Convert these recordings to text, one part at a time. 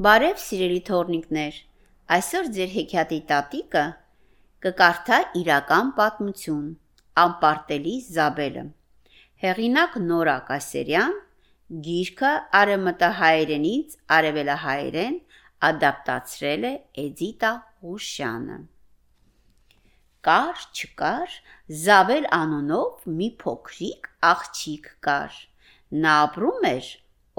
Բարև սիրելի թորնիկներ, այսօր ձեր հեքիաթի տատիկը կկարդա իրական պատմություն, անպարտելի Զաբելը։ Հեղինակ Նորա Կասերյան, գիրքը արևմտահայերենից արևելահայերեն ադապտացրել է Էդիտա Ղուշյանը։ Կար չկար Զաբել անունով մի փոքրիկ աղջիկ կար։ Նա ապրում էր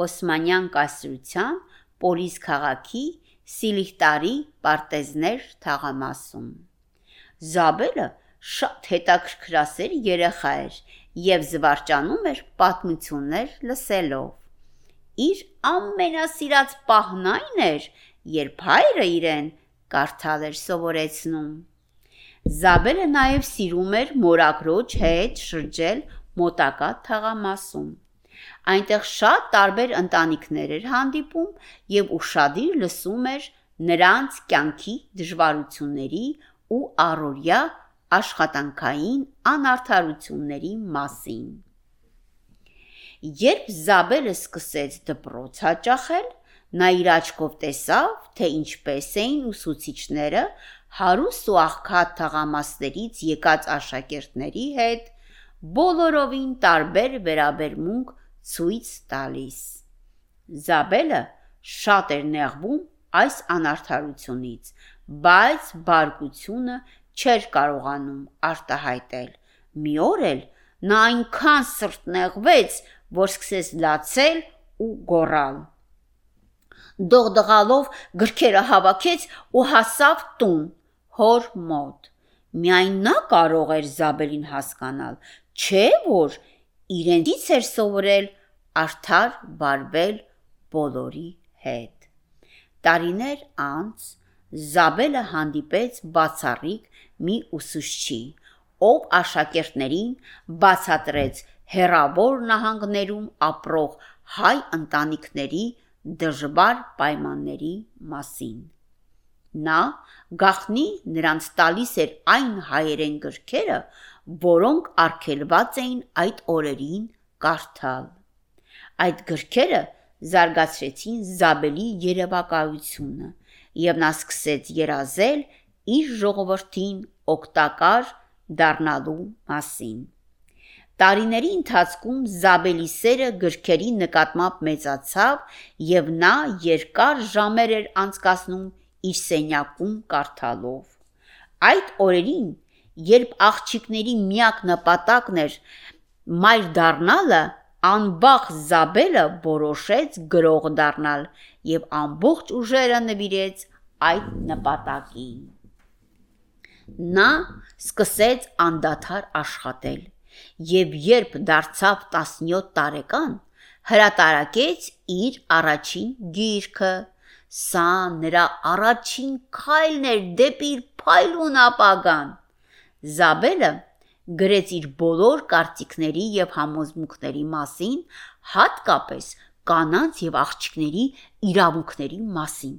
Օսմանյան կայսրության Պոլիս քաղաքի Սիլիհտարի պարտեզներ թաղամասում։ Զաբելը շատ հետաքրքրասեր երեխա էր եւ զվարճանում էր պատմություններ լսելով։ Իր ամենասիրած պահն այն էր, երբ հայրը իրեն կարդալ էր սովորեցնում։ Զաբելը նաև սիրում էր մորակրոջ հետ շրջել մոտակա թաղամասում։ Այնտեղ շատ տարբեր ընտանիքներ էր հանդիպում եւ ուրشادիր լսում էր նրանց կյանքի դժվարությունների ու առօրյա աշխատանքային անարդարությունների մասին։ Երբ Զաբելը սկսեց դպրոց հաճախել, նա իր աչքով տեսավ, թե ինչպես էին ուսուցիչները հարուստ ու աղքատ թղամասներից եկած աշակերտների հետ բոլորովին տարբեր վերաբերմունք ցույց տալիս։ Զաբելը շատ էր նեղվում այս անարդարությունից, բայց բարկությունը չէր կարողանում արտահայտել։ Մի օր էլ նա այնքան սրտնեղվեց, որ սկսեց լացել ու գոռալ։ Դողդղալով գրքերը հավաքեց ու հասավ տուն հոր մոտ։ Միայն նա կարող էր Զաբելին հասկանալ, չէ՞ որ իրենից էր սովորել արդար վարվել բոլորի հետ։ Տարիներ անց Զաբելը հանդիպեց բացառիկ մի ուսուցչի, ով աշակերտներին բացատրեց հերավոր նահանգներում ապրող հայ ընտանիքների դժվար պայմանների մասին։ Նա գախնի նրանց տալիս էր այն հայերեն գրքերը, որոնք արգելված էին այդ օրերին կարդալ։ Այդ գրքերը զարգացրեցին Զաբելի երևակայությունը, եւ նա սկսեց երազել իր ժողովրդին օգտակար դառնալու մասին։ Տարիների ընթացքում Զաբելի սերը գրքերի նկատմամբ մեծացավ եւ նա երկար ժամեր էր անցկасնում իր սենյակում կարդալով։ Այդ օրերին, երբ աղջիկների միակ նպատակն էր մայր դառնալը, Անբախ Զաբելը որոշեց գրող դառնալ եւ ամբողջ ուժերը նվիրեց այդ նպատակին։ Նա սկսեց անդադար աշխատել եւ երբ դարձավ 17 տարեկան, հրատարակեց իր առաջին գիրքը։ Սա նրա առաջին քայլն էր դեպի իր փայլուն ապագան։ Զաբելը գրեց իր բոլոր կարծիքների եւ համոզմունքների մասին, հատկապես կանանց եւ աղջիկների իրավունքների մասին։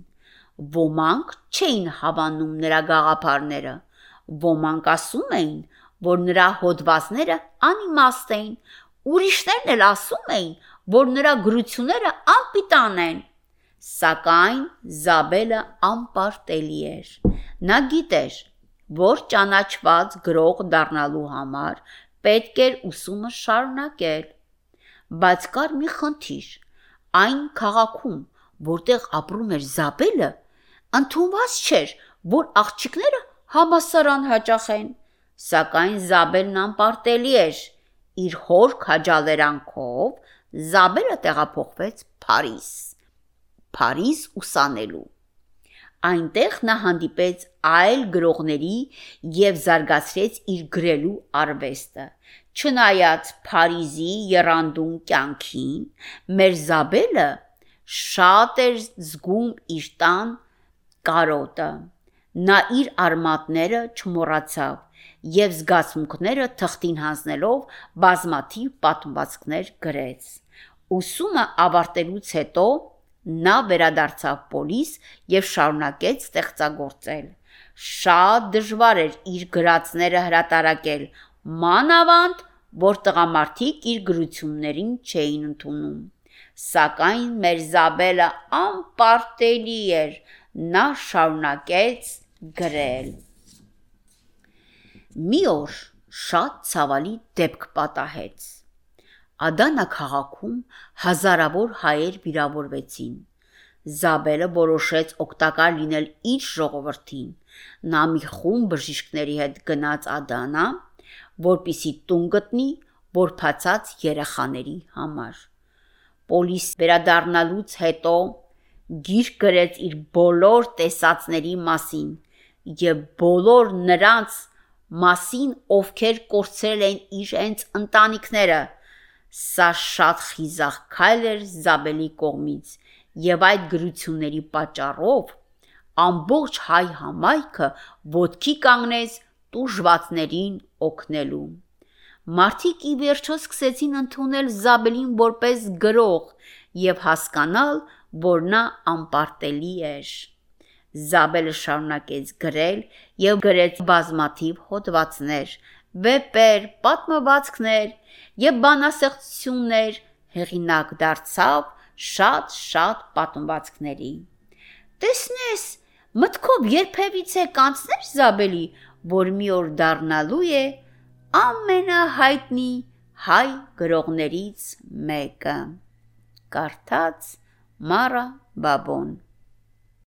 Ոմանք չէին հավանում նրա գաղափարները, ոմանք ասում էին, որ նրա հոդվածները անիմաստ էին, ուրիշներն էլ ասում էին, որ նրա գրությունները անպիտան են։ Սակայն Զաբելը անպարտելի էր։ Նա գիտեր, որ ճանաչված գրող դառնալու համար պետք էր ուսումը շարունակել։ Բայց կար մի խնդիր։ Այն քաղաքում, որտեղ ապրում էր Զաբելը, ընդունված չէր, որ աղջիկները համասարան հաճախեն։ Սակայն Զաբելն անպարտելի էր։ Իր հոր քաջալերանքով Զաբելը տեղափոխվեց Փարիզ։ Փարիզ ուսանելու։ Այնտեղ նա հանդիպեց այլ գրողների եւ զարգացրեց իր գրելու արվեստը։ Չնայած Փարիզի երանդուն կյանքին, մեր Զաբելը շատ էր զգում իր տան կարոտը։ Նա իր արմատները չմոռացավ եւ զգացմունքները թղթին հանձնելով բազմաթիվ պատմվածքներ գրեց։ Ուսումը ավարտելուց հետո Նա վերադարձավ Պոլիս եւ շարունակեց ստեղծագործել։ Շատ դժվար էր իր գրածները հրատարակել, մանավանդ որ տղամարդիկ իր գրություններին չէին ընդունում։ Սակայն մեր Զաբելը անպարտելի էր, նա շարունակեց գրել։ Մի օր շատ ցավալի դեպք պատահեց։ Ադանա քաղաքում հազարավոր հայեր վիրավորվեցին։ Զաբելը որոշեց օգտակար լինել իր ժողովրդին։ Նա մի խումբ բժիշկների հետ գնաց Ադանա, որպիսի տուն գտնի որփացած երեխաների համար։ Պոլիս վերադառնալուց հետո գիրք գրեց իր բոլոր տեսածների մասին եւ բոլոր նրանց մասին, ովքեր կորցրել են իրենց ընտանիքները։ Սա շատ խիզախ քայլ էր Զաբելի կողմից, եւ այդ գրությունների պատճառով ամբողջ հայ համայնքը ոտքի կանգնեց տուժվածներին օգնելու։ Մարդիկ ի վերջո սկսեցին ընդունել Զաբելին որպես գրող եւ հասկանալ, որ նա անպարտելի էր։ Զաբելը շարունակեց գրել եւ գրեց բազմաթիվ հոդվածներ, վեպեր, պատմվածքներ եւ բանասեղծություններ, հեղինակ դարձավ շատ-շատ պատմվածքների։ Տեսնես, մտքով երբևիցե կանցներ Զաբելի, որ մի օր դառնալու է ամենահայտնի հայ գրողներից մեկը։ Կարդաց Մարա Բաբոն